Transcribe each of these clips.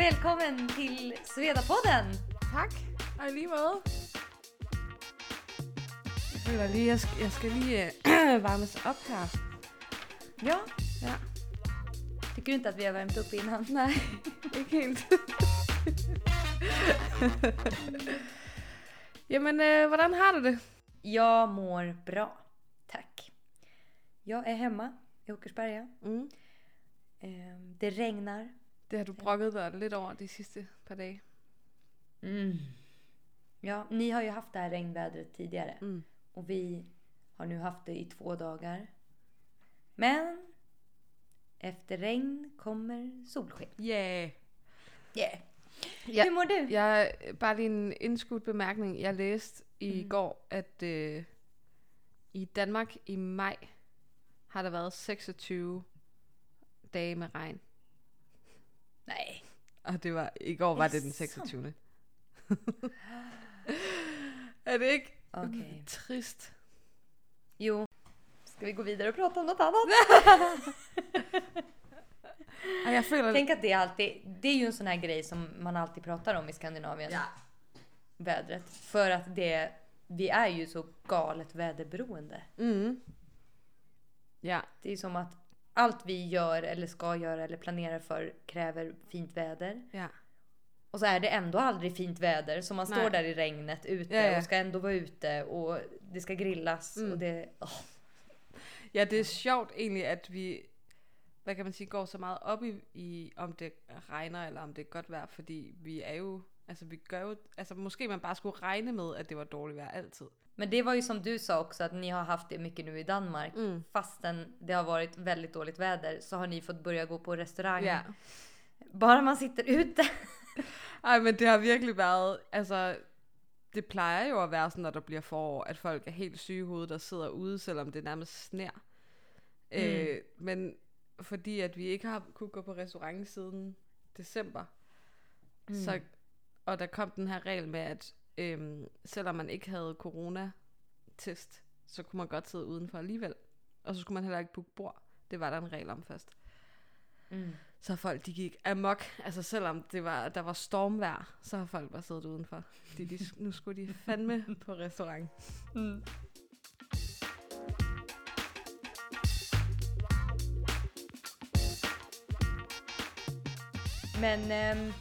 Välkommen till Svedapodden! Tak, og i lige måde. Jeg føler lige, jeg skal, jeg skal lige øh, varmes op her. Ja, Ja. tycker du inte att vi har värmt upp innan? Nej, ikke helt. Jamen, øh, hvordan har du det? Jag mår bra, tack. Jag är hemma i Åkersberga. Mm. Ehm, Det regnar. Det har du brokket dig lidt over de sidste par dage. Mm. Ja, ni har ju haft det här regnvädret tidigare. Mm. Och vi har nu haft det i två dagar. Men efter regn kommer solsken. Yeah. Yeah. Ja, Hur mår du? jeg, bare lige en indskudt bemærkning. Jeg læste i Mm. går, at øh, i Danmark i maj har der været 26 dage med regn. Nej. Og det var, i går var det den Jaså. 26. er det ikke Okej. trist? Jo. Ska vi gå vidare och prata om något annat? Jeg føler... Tänk att det är alltid, det är ju en sån här grej som man alltid pratar om i Skandinavien. Ja. Vädret. För att det, vi är ju så galet väderberoende. Mm. Ja, Det är som att allt vi gör eller ska göra eller planerar för kräver fint väder. ja. Och så är det ändå aldrig fint väder. Så man står Nej. där i regnet ute Ja, ja. och ska ändå vara ute och det ska grillas. Mm. Och det, åh. Ja, det er sjovt egentlig, at vi, hvad kan man sige, går så meget op i, i, om det regner, eller om det er godt vejr, fordi vi er jo, altså vi gør jo, altså måske man bare skulle regne med, at det var dårligt vejr altid. Men det var ju som du sa också att ni har haft det mycket nu i Danmark. Mm. Fastän det har varit väldigt dåligt väder så har ni fått börja gå på restaurang. Ja. Bara man sitter ute. Ej, men det har virkelig været, altså, det plejer jo at være sådan, når der bliver forår, at folk er helt syge i hovedet og sidder ude, selvom det nærmest sner. Mm. Øh, men fordi at vi ikke har kunne gå på restaurant siden december, mm. så, og der kom den her regel med, at øhm, selvom man ikke havde coronatest, så kunne man godt sidde udenfor alligevel. Og så skulle man heller ikke booke bord. Det var der en regel om først. Mm. Så folk de gik amok, altså selvom det var, der var stormvejr, så har folk bare siddet udenfor. De, de, nu skulle de fandme på restaurant. Men ehm,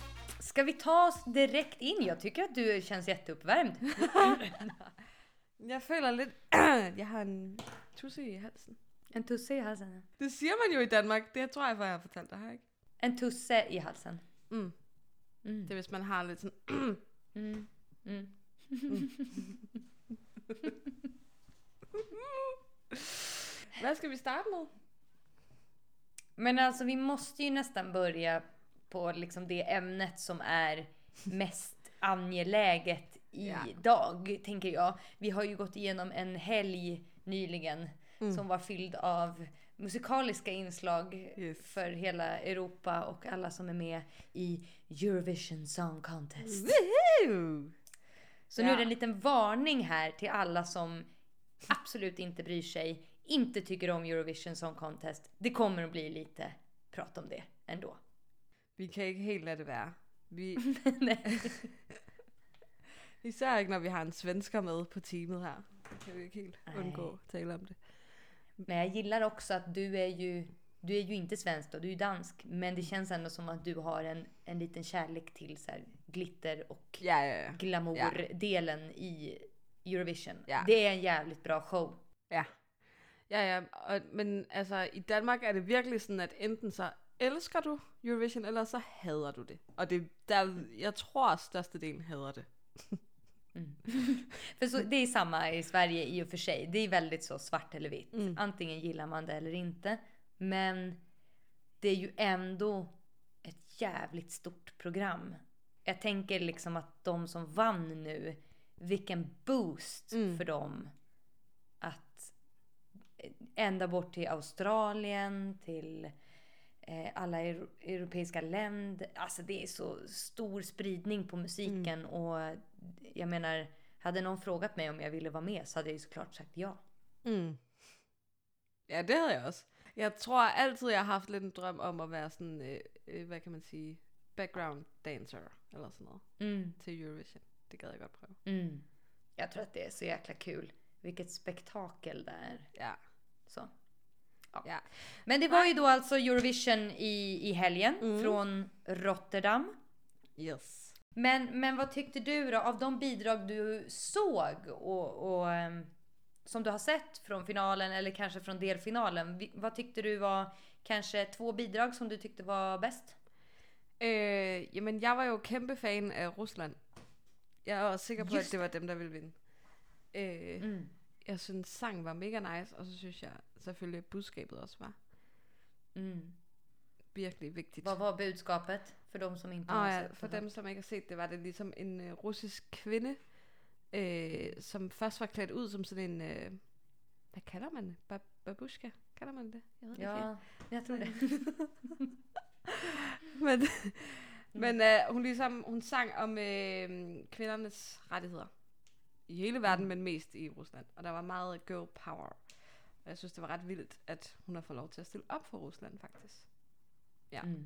ska vi ta oss direkt in? Jag tycker att du känns jätteuppvärmd. Jeg føler lidt, jeg har en tusse i halsen. En tusse i halsen. Det siger man jo i Danmark, det tror jeg, for jeg har fortalt dig her, ikke? En tusse i halsen. Mm. Mm. Det er, hvis man har lidt sådan, Mm. Mm. hvad skal vi starte med? Men alltså vi måste ju nästan börja på liksom det ämnet som är mest angeläget idag, tänker jag. Vi har ju gått igenom en helg nyligen som var fylld av musikaliska inslag Yes. för hela Europa och alla som är med i Eurovision Song Contest. Woohoo! Så nu är det en liten varning här till alla som absolut inte bryr sig, inte tycker om Eurovision Song Contest. Det kommer att bli lite prat om det ändå. Vi kan ikke helt lade det være. Vi, Nej. især ikke, når vi har en svensker med på teamet her. Så kan vi ikke helt undgå at tale om det. Men jag gillar också att du är ju, du är ju inte svensk då, du är ju dansk. Men det känns ändå som att du har en, en liten kärlek till så här glitter och Ja, ja, ja. glamour-delen i Eurovision. Det är en jävligt bra show. Ja. Ja, ja. Og, men altså, i Danmark er det virkelig sådan, at enten så elsker du Eurovision, eller så hader du det. Og det, der, jeg tror, størstedelen hader det. För så, det är samma i Sverige i och för sig. Det är väldigt så svart eller vitt. Mm. Antingen gillar man det eller inte. Men det är ju ändå ett jävligt stort program. Jag tänker liksom att de som vann nu, vilken boost Mm. för dem. Att ända bort till Australien, till alla euro- europeiska länder. Alltså det är så stor spridning på musiken och jag menar, hade någon frågat mig om jag ville vara med så hade jag ju såklart sagt ja. Mm. Ja, det havde jeg også. Jeg tror altid, jeg har haft en drøm om at være sådan, øh, øh, hvad kan man sige, background dancer eller noget Mm. til Eurovision. Det gad jeg godt prøve. Mm. Jag tror att det är så jäkla kul. Vilket spektakel det är. Ja. Så. Ja. Ja. Men det var ju då alltså Eurovision i, i helgen Mm. från Rotterdam. Yes. Men, men vad tyckte du då av de bidrag du såg och, och ehm, som du har sett från finalen eller kanske från delfinalen? Vad tyckte du var kanske två bidrag som du tyckte var bäst? Øh, jamen, jeg var jo kæmpe fan af Rusland. Jeg var også sikker på, Just at det var dem, der ville vinde. Øh, Mm. Jeg synes, sang var mega nice, og så synes jeg selvfølgelig, at budskabet også var Mm. virkelig vigtigt. Vad var budskapet för de som inte Og har ja, sett for det? dem, som ikke har set det, var det ligesom en øh, russisk kvinde, øh, som først var klædt ud som sådan en, øh, hvad kalder man det? Ba- babushka? Kalder man det? Ikke helt. Ja, jag tror det. Men, men øh, hun ligesom, hun sang om øh, kvindernes rettigheder. I hele verden, men mest i Rusland. Og der var meget girl power. Og jeg synes, det var ret vildt, at hun har fået lov til at stille op for Rusland, faktisk. Ja. Mm.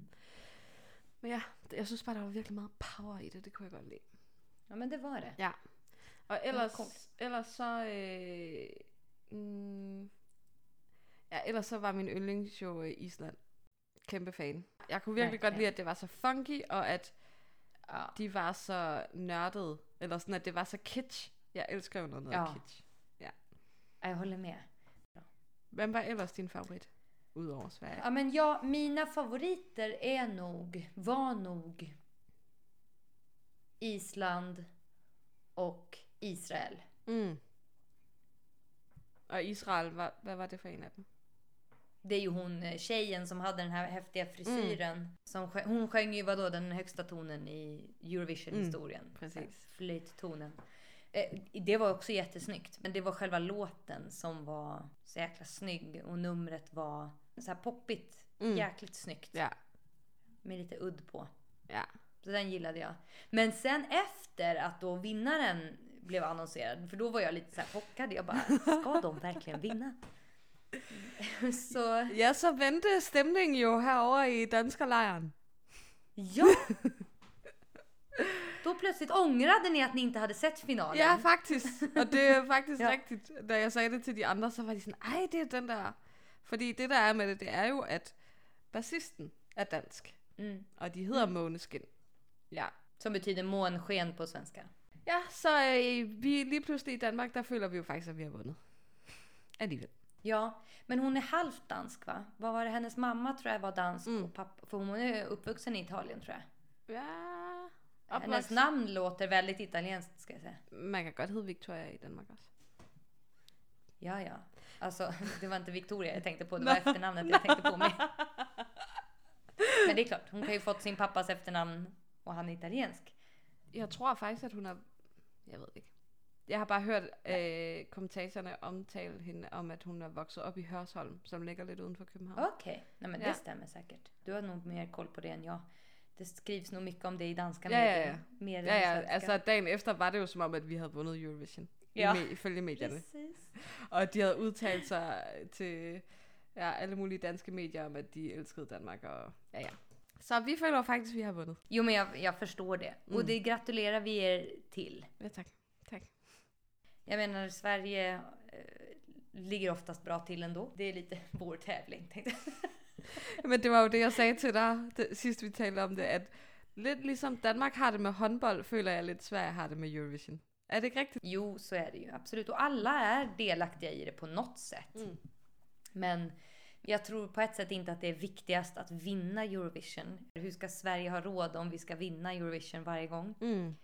Men ja, det- jeg synes bare, der var virkelig meget power i det. Det kunne jeg godt lide. Ja men det var det. Ja. Og ellers, ellers så... Øh, mm, ja, ellers så var min yndlingsshow øh, Island. Kæmpe fan. Jeg kunne virkelig Ja, godt ja. lide, at det var så funky, og at Ja. de var så nørdede. Eller sådan, at det var så kitsch. Jeg elsker jo noget, noget Ja. kitsch. Jag håller med. Hvem var ellers din favorit? Udover Sverige. Ja men ja, mina favoriter är nog, var nog Island och Israel. Mm. Og Israel, hvad, hvad var det for en af dem? Det är ju hon eh, tjejen som hade den här häftiga frisyren. Som sjöng, hon sjöng ju vadå den högsta tonen i Eurovision-historien. precis. Flöjttonen. Eh, Det var också jättesnyggt. Men det var själva låten som var så jäkla snygg. Och numret var så här poppigt. Mm. Jäkligt snyggt. Ja, Med lite udd på. ja. Så den gillade jag. Men sen efter att då vinnaren blev annonserad, för då var jag lite så här chockad. Jag bara, ska de verkligen vinna? Så Ja, så vendte stemningen jo herover i danskerlejren. ja! Då plötsligt ångrade ni att ni inte hade sett finalen. Ja, faktisk. Og det er faktisk Ja. ja. rigtigt. Da jeg sagde det til de andre, så var de sådan, ej, det er den der. Fordi det der er med det, det er jo, at bassisten er dansk. Mm. Og de hedder Måneskin. Ja. Som betyder månsken på svenska. Ja, så øh, vi lige pludselig i Danmark, der føler vi jo faktisk, at vi har vundet. Alligevel. Ja, men hon är halvt dansk va? Vad var det? Hennes mamma tror jag var dansk Mm. och pappa, för hon är uppvuxen i Italien tror jag. Ja. Hennes Opvokset. namn låter väldigt italienskt ska jag säga. Man kan godt hedde Victoria i Danmark også. Ja, ja. Alltså, det var inte Victoria jag tänkte på, det var efternamnet jag tänkte på. Med. Men det är klart, hon kan ju fått sin pappas efternamn och han är italiensk. Jeg tror faktisk, at hun er... Jeg ved det ikke. Jeg har bare hørt øh, kommentatorerne omtale hende om, at hun er vokset op i Hørsholm, som ligger lidt uden for København. Okej, nej men det Ja. stämmer säkert. Du har nog mer koll på det än jag. Det skrivs nog mycket om det i danska Ja, ja, medier. ja. Mer än Ja, i ja, svenska. altså dagen efter var det jo som om, at vi havde vundet Eurovision. Ja. I ifølge medierne. Precis. Og de havde udtalt sig til ja, alle mulige danske medier om, at de elskede Danmark. Og, ja, ja. Så vi føler faktisk, at vi har vundet. Jo men jag, jag förstår det. Och Mm. det gratulerar vi er till. Ja, tak. Tak. Jag menar Sverige eh, ligger oftast bra till ändå. Det är lite vår tävling tänkte jag. Men det var jo det, jeg sagde til dig, det, sidst vi talte om det, at lidt ligesom Danmark har det med håndbold, føler jeg lidt Sverige har det med Eurovision. Er det ikke rigtigt? Jo, så är det ju absolut. Och alla är delaktiga i det på något sätt. Mm. Men jag tror på ett sätt inte att det är viktigast att vinna Eurovision. Hur ska Sverige ha råd om vi ska vinna Eurovision varje gång? Mm.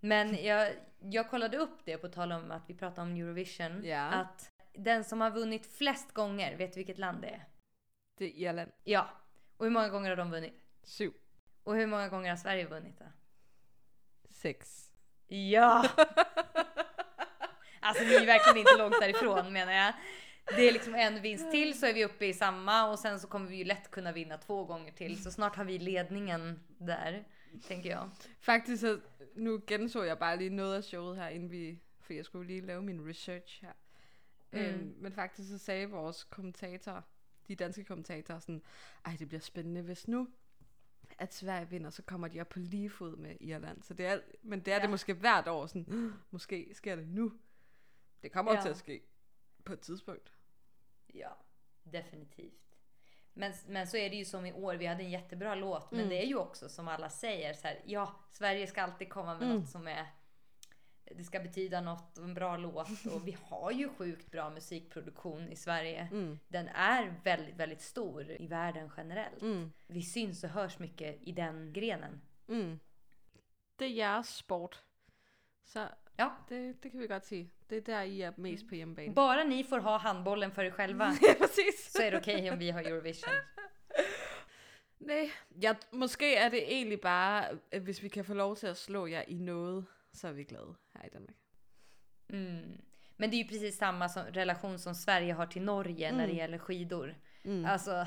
Men jag, jag kollade upp det på tal om att vi pratar om Eurovision. Ja. Att den som har vunnit flest gånger, vet du vilket land det är? Er Irland. Ja. Och hur många gånger har de vunnit? Syv. Och hur många gånger har Sverige vunnit då? Seks. Ja! alltså vi är verkligen inte långt därifrån menar jag. Det är liksom en vinst till så är vi uppe i samma och sen så kommer vi ju lätt kunna vinna två gånger till. Så snart har vi ledningen där, tänker jag. Faktisk, så, nu genså jeg bare lige noget af showet her, inden vi, for jeg skulle lige lave min research her. Mm. Men faktisk så sagde vores kommentatorer, de danske kommentatorer sådan, ej det bliver spændende, hvis nu, at Sverige vinder, så kommer de op på lige fod med Irland. Så det er, men det er Ja. det måske hvert år, sådan, måske sker det nu. Det kommer ja. Ja. til at ske på et tidspunkt. Ja, definitivt. Men, men så är det ju som i år, vi hade en jättebra låt. Men Mm. det är ju också som alla säger så här, ja, Sverige ska alltid komma med Mm. något som är det ska betyda något och en bra låt och vi har ju sjukt bra musikproduktion i Sverige. Mm. Den är väldigt, väldigt stor i världen generellt. Mm. Vi syns och hörs mycket i den grenen. Mm. Det er jeres sport. Så Ja. det, det kan vi godt sige. Det er der, I er mest på hjemmebane. Bara ni får ha handbollen för er själva så är det okej om vi har Eurovision. Nej, ja, måske er det egentlig bare, at hvis vi kan få lov til at slå jer i noget, så er vi glade her i Danmark. Mm. Men det är ju precis samma som, relation som Sverige har till Norge när det gäller skidor. Mm. Alltså,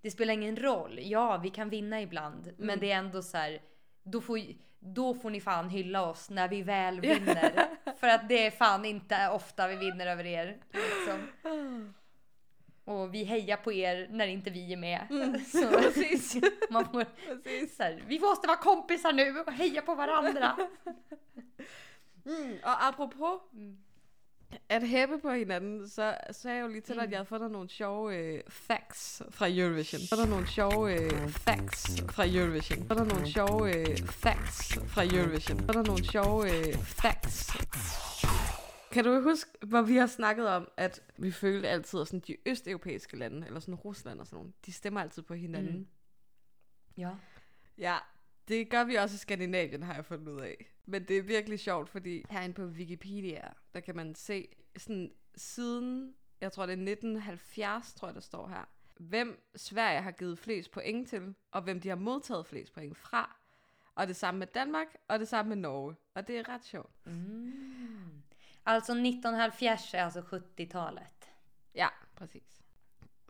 det spelar ingen roll. Ja, vi kan vinna ibland, men det är ändå så här. Då får, då får ni fan hylla oss när vi väl vinner. För att det är fan inte ofta vi vinner över er. Liksom. Och vi hejar på er när inte vi är med. Så Præcis. man får, Præcis. så här, vi måste vara kompisar nu och heja på varandra. Mm, og apropos at hæppe på hinanden, så sagde jeg jo lige til dig, at jeg havde fundet nogle sjove øh, facts fra Eurovision. Så er der nogle sjove øh, facts fra Eurovision. Så er der nogle sjove øh, facts fra Eurovision. Så er der nogle sjove øh, facts. Kan du huske, hvor vi har snakket om, at vi følte altid, at sådan de østeuropæiske lande, eller sådan Rusland og sådan nogle, de stemmer altid på hinanden. Mm. Ja. Ja, det gør vi også i Skandinavien, har jeg fundet ud af. Men det er virkelig sjovt, fordi herinde på Wikipedia, der kan man se sådan siden, jeg tror det er 1970, tror jeg der står her, hvem Sverige har givet flest point til, og hvem de har modtaget flest point fra. Og det samme med Danmark, og det samme med Norge. Og det er ret sjovt. Mm. Alltså 1970 är alltså 70-talet. Ja, præcis.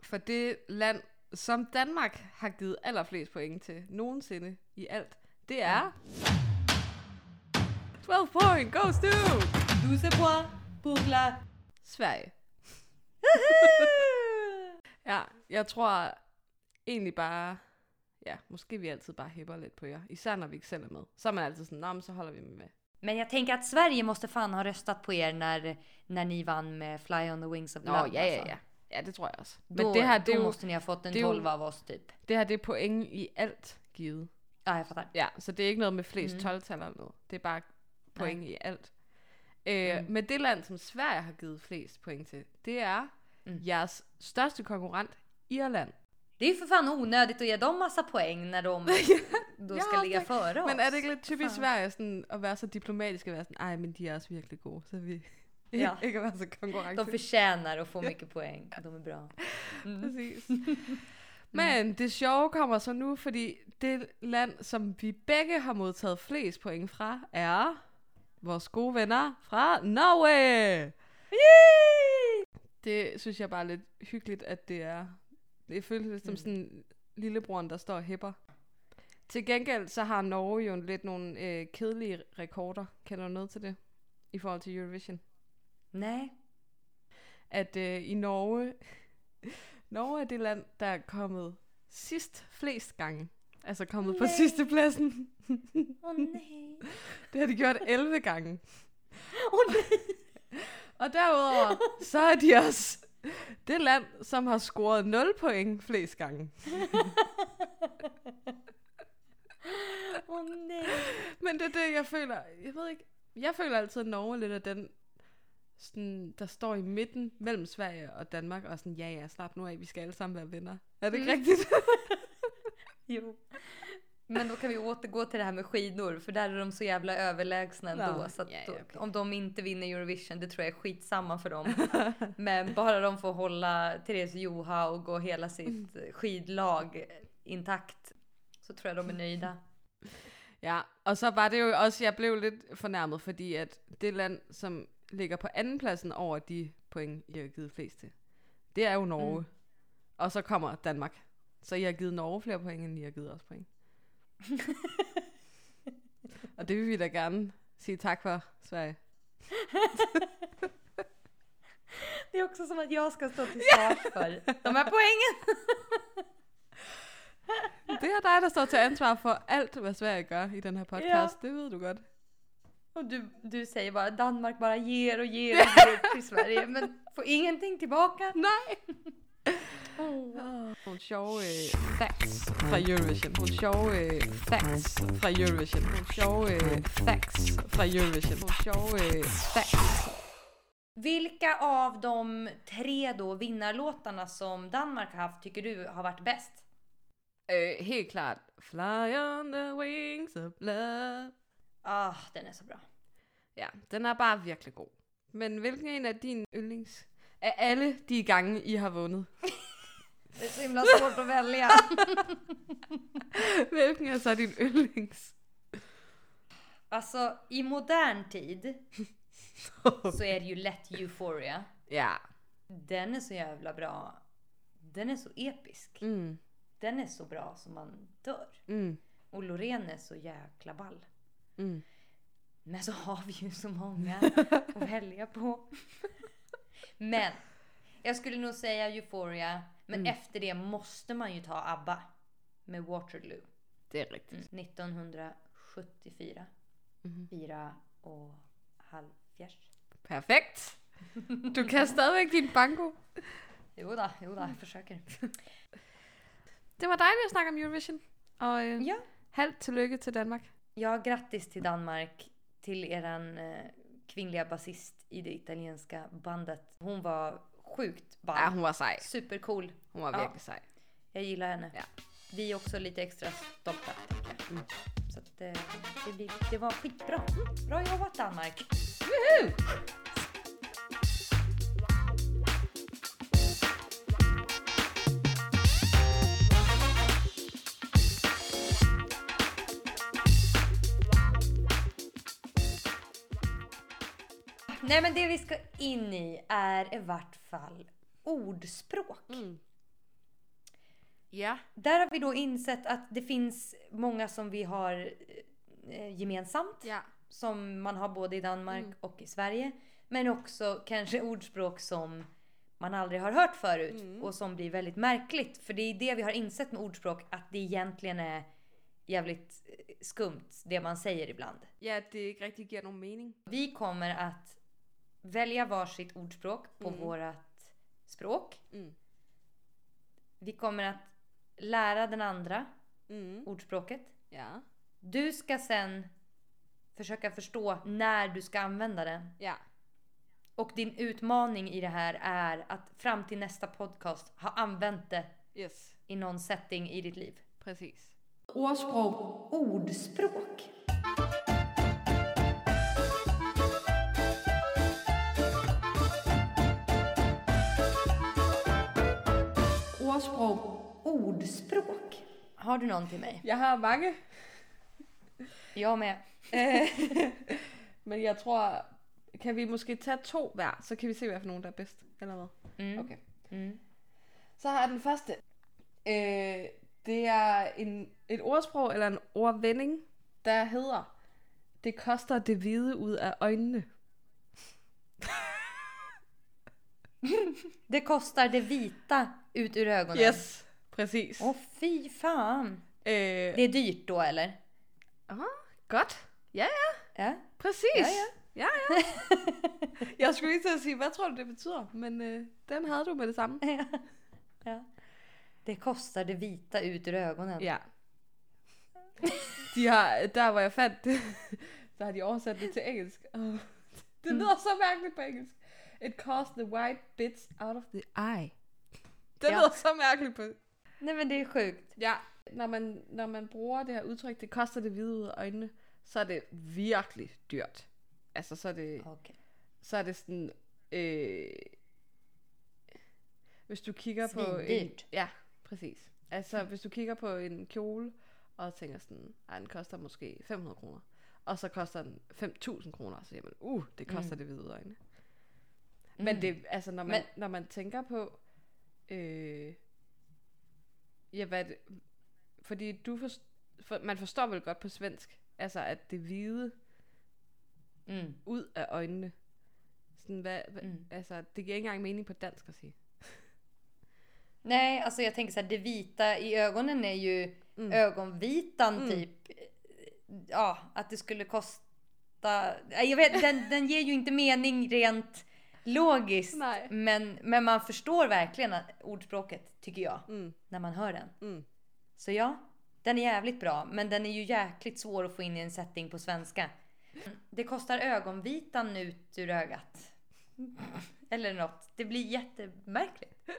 For det land, som Danmark har givet allerflest point til nogensinde i alt, det er... 12 point goes to 12 points pour la... Sverige. Ja, jeg tror egentlig bare... Ja, måske vi altid bare hæpper lidt på jer. Især når vi ikke selv er med. Så er man altid sådan, men så holder vi med. Men jag tänker att Sverige måste fan ha röstat på er när, när ni vann med Fly on the Wings of Love. ja, ja, alltså. ja. Ja, det tror jeg også. Men Då, det her, det då måste ni ha fått en det er jo- 12 av oss typ. det her, det er point i alt givet. Ja, jag fattar. Ja, så det er ikke noget med flest Mhm. 12 eller noget. Det er bare point i alt. Øh, Mm. Men det land, som Sverige har givet flest point til, det er Mm. jeres største konkurrent, Irland. Det är ju för fan onödigt att ge dem massa poäng när de då ska Ja, ligga det- före oss. Men er det ikke lidt typisk Fan. Sverige sådan, at være så diplomatisk og være sådan, ej, men de er også virkelig gode, så vi Ja. at være så konkurrence. De förtjänar att få mycket poäng. De är bra. Mm. Præcis. Men det sjove kommer så nu, fordi det land, som vi begge har modtaget flest point fra, er vores gode venner fra Norge. Det synes jeg bare er lidt hyggeligt, at det er. Det føles lidt som Mm. sådan lillebroren, der står og hæpper. Til gengæld så har Norge jo lidt nogle øh, kedelige rekorder. Kender du noget til det? I forhold til Eurovision? Nej. At øh, i Norge, Norge er det land, der er kommet sidst flest gange. Altså kommet på Nej. sidste pladsen. Åh nej. Det har de gjort 11 gange. Åh nej. Og derudover, så er de også det land, som har scoret 0 point flest gange. Åh nej. Men det er det, jeg føler. Jeg ved ikke. Jeg føler altid, at Norge lidt af den, sådan, der står i midten mellem Sverige og Danmark, og sådan, ja ja, slap nu af, vi skal alle sammen være venner. Er det ikke Mm. rigtigt? Jo. Men då kan vi återgå till det här med skidor, för där är de så jävla överlägsna ändå. Ja, så att ja, då, okej. om de inte vinner Eurovision, det tror jag är skitsamma för dem. Men bara de får hålla Therese Johaug och hela sitt skidlag intakt, så tror jag de är nöjda. Ja, og så var det jo også, jeg blev lidt fornærmet, fordi at det land, som ligger på anden pladsen over de point, I har givet flest til, det er jo Norge. Mm. Og så kommer Danmark. Så I har givet Norge flere point, end I har givet os point. og det vil vi da gerne sige tak for, Sverige. Det är också som att jag ska stå till svars för de här poängen. Det er dig, der står til ansvar for alt, hvad Sverige gør i den her podcast. Det ved du godt. Och du, du säger bara Danmark bara ger och ger och ger till Sverige men får ingenting tillbaka. Nej! Nogle sjove øh, facts fra Eurovision. Nogle sjove øh, facts fra Eurovision. Nogle sjove øh, facts fra Eurovision. Nogle sjove øh, facts. Vilka av de tre då vinnarlåtarna som Danmark har haft tycker du har varit bäst? Øh, helt klart. Fly on the wings of love. Ah, den är så bra. Ja, den er bare virkelig god. Men hvilken en af din yndlings? Af alle de gange, I har vundet. Det är så himla svårt att välja. hvilken er så din yndlings? Alltså i modern tid så är det ju lätt Euphoria. Ja. Den är så jävla bra. Den är så episk. Mm. Den är så bra som man dör. Mm. Och Loreen är så jäkla ball. Mm. Men så har vi ju så många att välja på. Men jag skulle nog säga Euphoria. Men Mm. efter det måste man ju ta ABBA. Med Waterloo. Det er rigtigt. Mm. 1974. Mhm. Fyra och halvfjerds. Perfekt. Du kan stadigvæk din banko. Jo då, jo då, jag försöker. Det var dejligt at snakke om Eurovision. Og øh, Ja. halvt tillykke til Danmark. Ja, grattis till Danmark. Till eran eh, kvinnliga basist i det italienska bandet. Hon var sjukt ball. Ja, hun var sej. Supercool. Hun var Ja. sej. Jag gillar henne. Ja. Vi är också lite extra stolta. Mm. Så att, eh, det, blir, det var skitbra. Bra jobbat Danmark! Woohoo! Nej men det vi ska in i är i vart fall ordspråk. Mm. Ja. Där har vi då insett att det finns många som vi har eh, gemensamt. Ja. Som man har både i Danmark Mm. och i Sverige. Men också kanske ordspråk som man aldrig har hört förut. Mm. Och som blir väldigt märkligt. För det är det vi har insett med ordspråk. Att det egentligen är jävligt eh, skumt det man säger ibland. Ja, det ikke rigtig giver nogen mening. Vi kommer att välja varsitt ordspråk på Mm. vårat språk. Mm. Vi kommer att lära den andra Mm. ordspråket. Ja. Du ska sen försöka förstå när du ska använda den. Ja. Och din utmaning i det här är att fram till nästa podcast ha använt det Yes. i någon setting i ditt liv. Præcis. Ordspråk. Ordspråk. Ordspråk. Ordspråk. Har du någon till mig? Jeg har mange, Jag med. men jeg tror, kan vi måske tage to hver, så kan vi se, hvad for nogen, der er bedst, eller hvad? Mm. Okay. Mm. Så har jeg den første. Øh, det er en, et ordsprog, eller en ordvending, der hedder, det koster det hvide ud af øjnene. Det kostar det vita ut ur ögonen. Yes, præcis. Åh fy fan. Øh, Det är dyrt då eller? aha, godt. Ja, ja, Ja. præcis. Ja, ja. ja, ja. jeg skulle at sige, hvad tror du, det betyder? Men øh, den havde du med det samme. ja. ja. Det kostar det vita ut ur ögonen. Ja. De har, der hvor jeg fandt det, så har de oversat det til engelsk. Og det lyder så mærkeligt på engelsk. It caused the white bits out of the eye. Det Ja. lyder så mærkeligt på. Nej men det är sjukt. Ja, når man, når man bruger det her udtryk, det koster det hvide øjnene, så er det virkelig dyrt. Altså, så er det, Okej. så er det sådan, øh, hvis du kigger på en, ja, præcis. Altså, hvis du kigger på en kjole, og tænker sådan, ej, den koster måske 500 kroner, og så koster den 5.000 kroner, så siger man, uh, det koster Mm. det hvide af øjnene. Men Mm. det, altså, når man, Men- når man tænker på, øh, ja, hvad det, fordi du for, for, man forstår vel godt på svensk, altså at det hvide Mm. ud af øjnene, sådan hvad, hvad Mm. altså det giver ikke engang mening på dansk at sige. Nej, alltså jag tänker så här, det vita i ögonen är ju ögonvitan typ. Ja, att det skulle kosta... Jag vet, den, den ger ju inte mening rent logiskt. Nej. Men, men man förstår verkligen ordspråket, tycker jag, när man hör den. Mm. Så ja, den är jävligt bra. Men den är ju jäkligt svår att få in i en setting på svenska. Det kostar ögonvitan ut ur ögat. Eller något. Det blir jättemärkligt.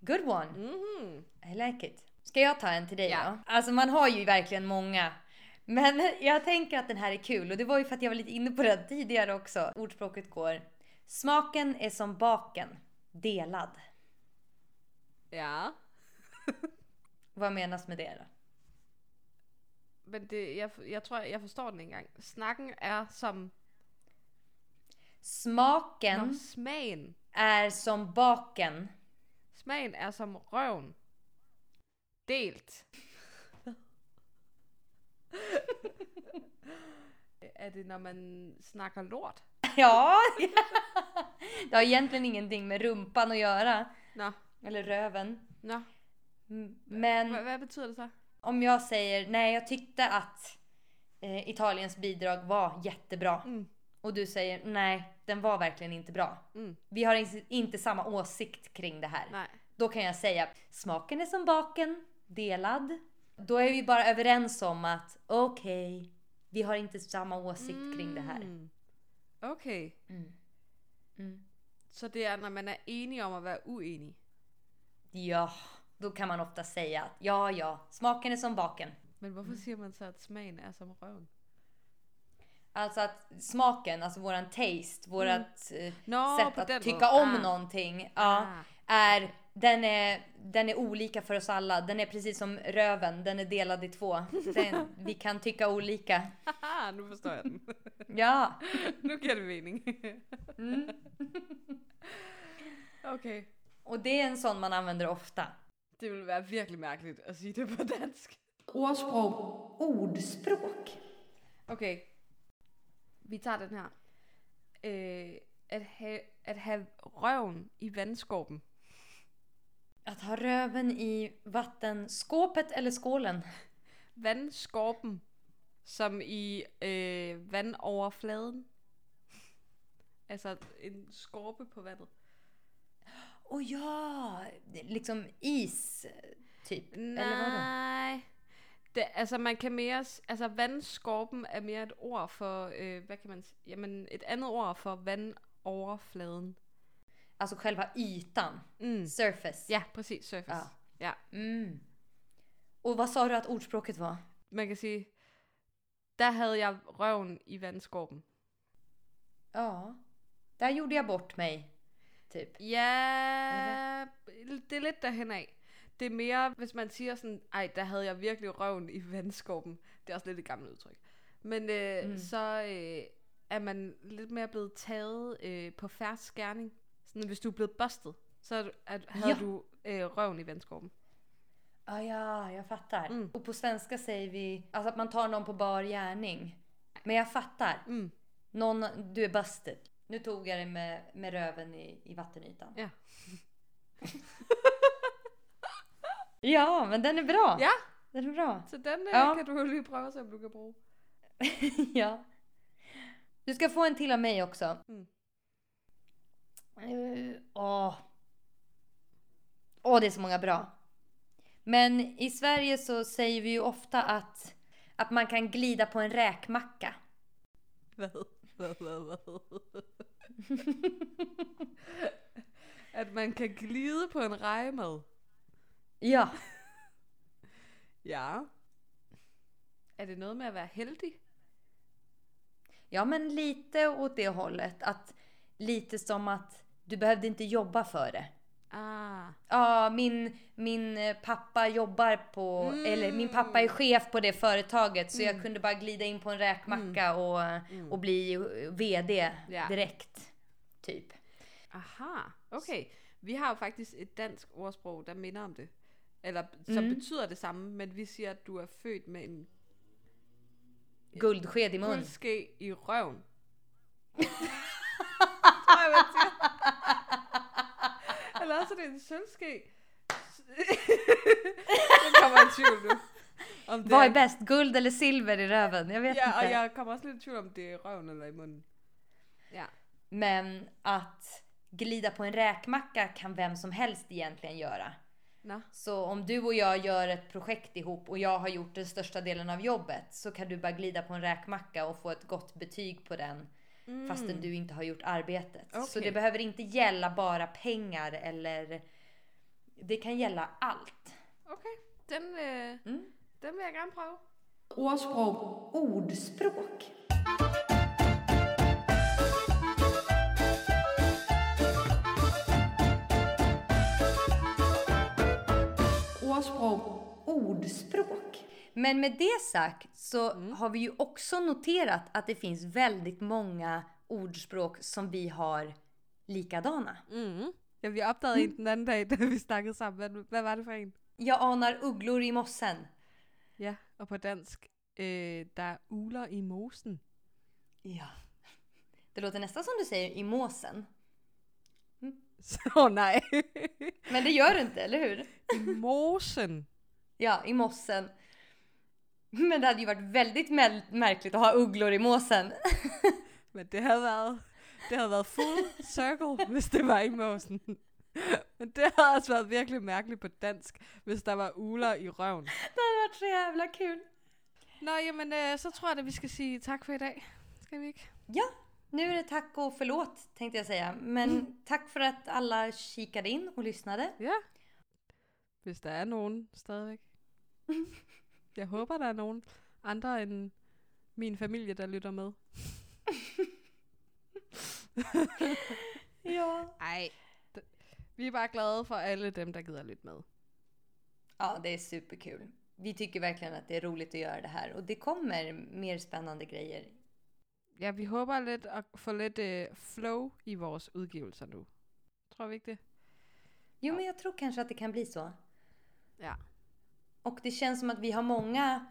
Good one. Mhm. I like it. Ska jag ta en till dig Ja. då? Alltså man har ju verkligen många. Men jag tänker att den här är kul och det var ju för att jag var lite inne på den tidigare också. Ordspråket går. Smaken är som baken. Delad. Ja. Vad menas med det då? Men det, jeg, jeg tror, jeg forstår den ikke engang. Snakken er som... Smaken Nå, smagen. är som baken. Smagen er som røven. Delt. er det, når man snakker lort? Ja, det har egentligen ingenting med rumpan att göra. Nå, Eller röven. Mm, Men Hvad, hvad betyder det så? om jag säger nej, jag tyckte att eh, Italiens bidrag var jättebra. Mm. Och du säger nej, den var verkligen inte bra. Mm. Vi har in- inte samma åsikt kring det här. Nej. Då kan jag säga smaken är som baken, delad. Då är vi bara överens om att okej, vi har inte samma åsikt kring det här. Mm. Okay. Mm. Mm. Så det er, når man er enige om at være uenige. Ja, då kan man ofta säga att ja, ja, smaken är som baken. Men hvorfor siger man så, at smagen er som røven? Alltså att smaken, alltså våran taste, vårat eh, Nå, sätt att den tycka om Ah. någonting, ja, Ah. är, den är, den är olika för oss alla. Den är precis som röven, den är delad i två. Den, vi kan tycka olika. Haha, nu forstår jeg den. Ja. nu giver det mening. Mm. okay. Och det är en sån man använder ofta. Det ville være virkelig mærkeligt at sige det på dansk. Ordsprog. Ordspråk. Okay. Vi tager den her. Øh, at, have, at have røven i vandskorpen. Att ha röven i vattenskåpet eller skålen. Vandskorpen. Som i øh, vandoverfladen. Altså en skorpe på vandet. Och ja, liksom is typ. Eller vadå? Nej. Det, altså man kan mere, s- altså vandskorpen er mere et ord for, øh, hvad kan man sige, jamen et andet ord for vandoverfladen. Alltså själva ytan. Mm. Surface. Ja, præcis, surface. Ja. ja. Mm. Och vad sa du att ordspråket var? Man kan sige, der havde jeg røven i vandskorpen. Ja. Där gjorde jag bort mig. Typ. Ja, det er lidt derhen af. Det er mere, hvis man siger sådan, ej, der havde jeg virkelig røven i vandskorpen. Det også lidt et gammelt udtryk. Men øh, mm. så øh, er man lidt mere blevet taget øh, på færre skærning. Sådan, hvis du er blevet bustet, så er du- at, havde Ja. du øh, røven i vandskorpen. Ah, ja, jag fattar. Mm. Och på svenska säger vi alltså att man tar någon på bar gärning. Men jag fattar. Mm. Någon, du är busted. Nu tog jag det med, med röven i, i vattenytan. Ja. Ja, men den är bra. ja, Den är bra. så den øh, Ja. kan du lige prøve, så du kan bruge. ja. Du ska få en till av mig också. Mm. Eh, Åh. Åh, det är så många bra. Men i Sverige så säger vi ju ofta att, att man kan glida på en räkmacka. Hvad? Hvad, hvad, hvad? at man kan glide på en rejemad. Ja. Ja. Er det noget med at være heldig? Ja, men lite åt det hållet. Att lite som att du behövde inte jobba för det. Ah. Ja, min, min eh, pappa jobbar på, eller min pappa är chef på det företaget så jag kunde bara glida in på en räkmacka och, och bli eh, VD Ja. direkt. Typ. Aha, okay. Vi har jo faktisk et dansk ordsprog, der minder om det. Eller som Mm. betyder det samme, men vi siger, at du er født med en Guldsked i mun. guldske i røven. Tror jeg, man siger. Eller også er det en sølvske. S- Nu. Om det Vad är bäst? Guld eller silver i röven? Jag vet Ja, inte. jag kommer också lite i tvivl om det är röven eller i munnen. Ja. Men att glida på en räkmacka kan vem som helst egentligen göra. Nå. Så om du och jag gör ett projekt ihop och jag har gjort den största delen av jobbet så kan du bara glida på en räkmacka och få ett gott betyg på den fastän du inte har gjort arbetet. Så Mm. Okej. det behöver inte gälla bara pengar eller det kan gälla allt. Okej, den, øh, Mm. den vil jeg gerne prøve. Ordspråk. Ordspråk. Ordspråk. Ordspråk. Men med det sagt så har vi ju också noterat att det finns väldigt många ordspråk som vi har likadana. Mm. Ja, vi opdagede en den anden dag, da vi snakkede sammen. Hvad, hvad var det for en? Jag anar ugglor i mossen. Ja, og på dansk, der er uler i mosen. Ja. Det låter nästan som du säger i måsen. Så nej. Men det gör du inte, eller hur? I mosen. Ja, i mossen. Men det hade ju varit väldigt mär- märkligt att ha ugglor i måsen. Men det havde været, det havde været full circle, hvis det var i mosen. Men det havde også været virkelig mærkeligt på dansk, hvis der var uler i røven. Det hade varit så jävla kul. Nå, jamen, øh, så tror jeg, at vi skal sige tak for i dag. Skal vi ikke? Ja, nu är det tack och förlåt tänkte jag säga. Men tack för att alla kikade in och lyssnade. Ja. Hvis der er nogen stadigvæk. Jeg håber, der er nogen andre end min familie, der lytter med. Ja. Ej. Vi er bare glade for alle dem, der gider lytte med. Ja, det är superkul. Vi tycker verkligen att det är roligt att göra det här och det kommer mer spännande grejer. Ja, vi håber lidt at få lidt øh, flow i vores udgivelser nu. Tror vi ikke det? Jo, men jag tror kanske att det kan bli så. Ja. Och det känns som att vi har många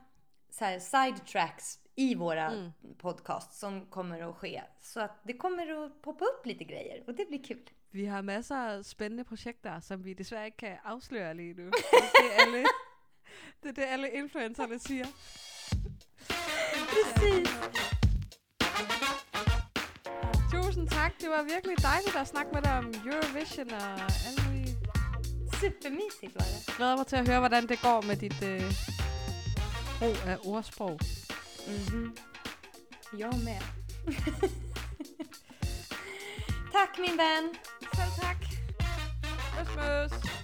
så här, side tracks i våra Mm. podcasts som kommer att ske. Så att det kommer att poppa upp lite grejer och det blir kul. Vi har masser af spændende projekter, som vi desværre ikke kan afsløre lige nu. Det er alle, det, det alle influencerne siger. Precis! Tusind tak. Det var virkelig dejligt at snakke med dig om Eurovision alle mulige. Supermysigt var det. Glæder mig til at høre, hvordan det går med dit øh, brug af ordsprog. Mhm. Jag med. Tack min vän! Selv tak. Møs, møs.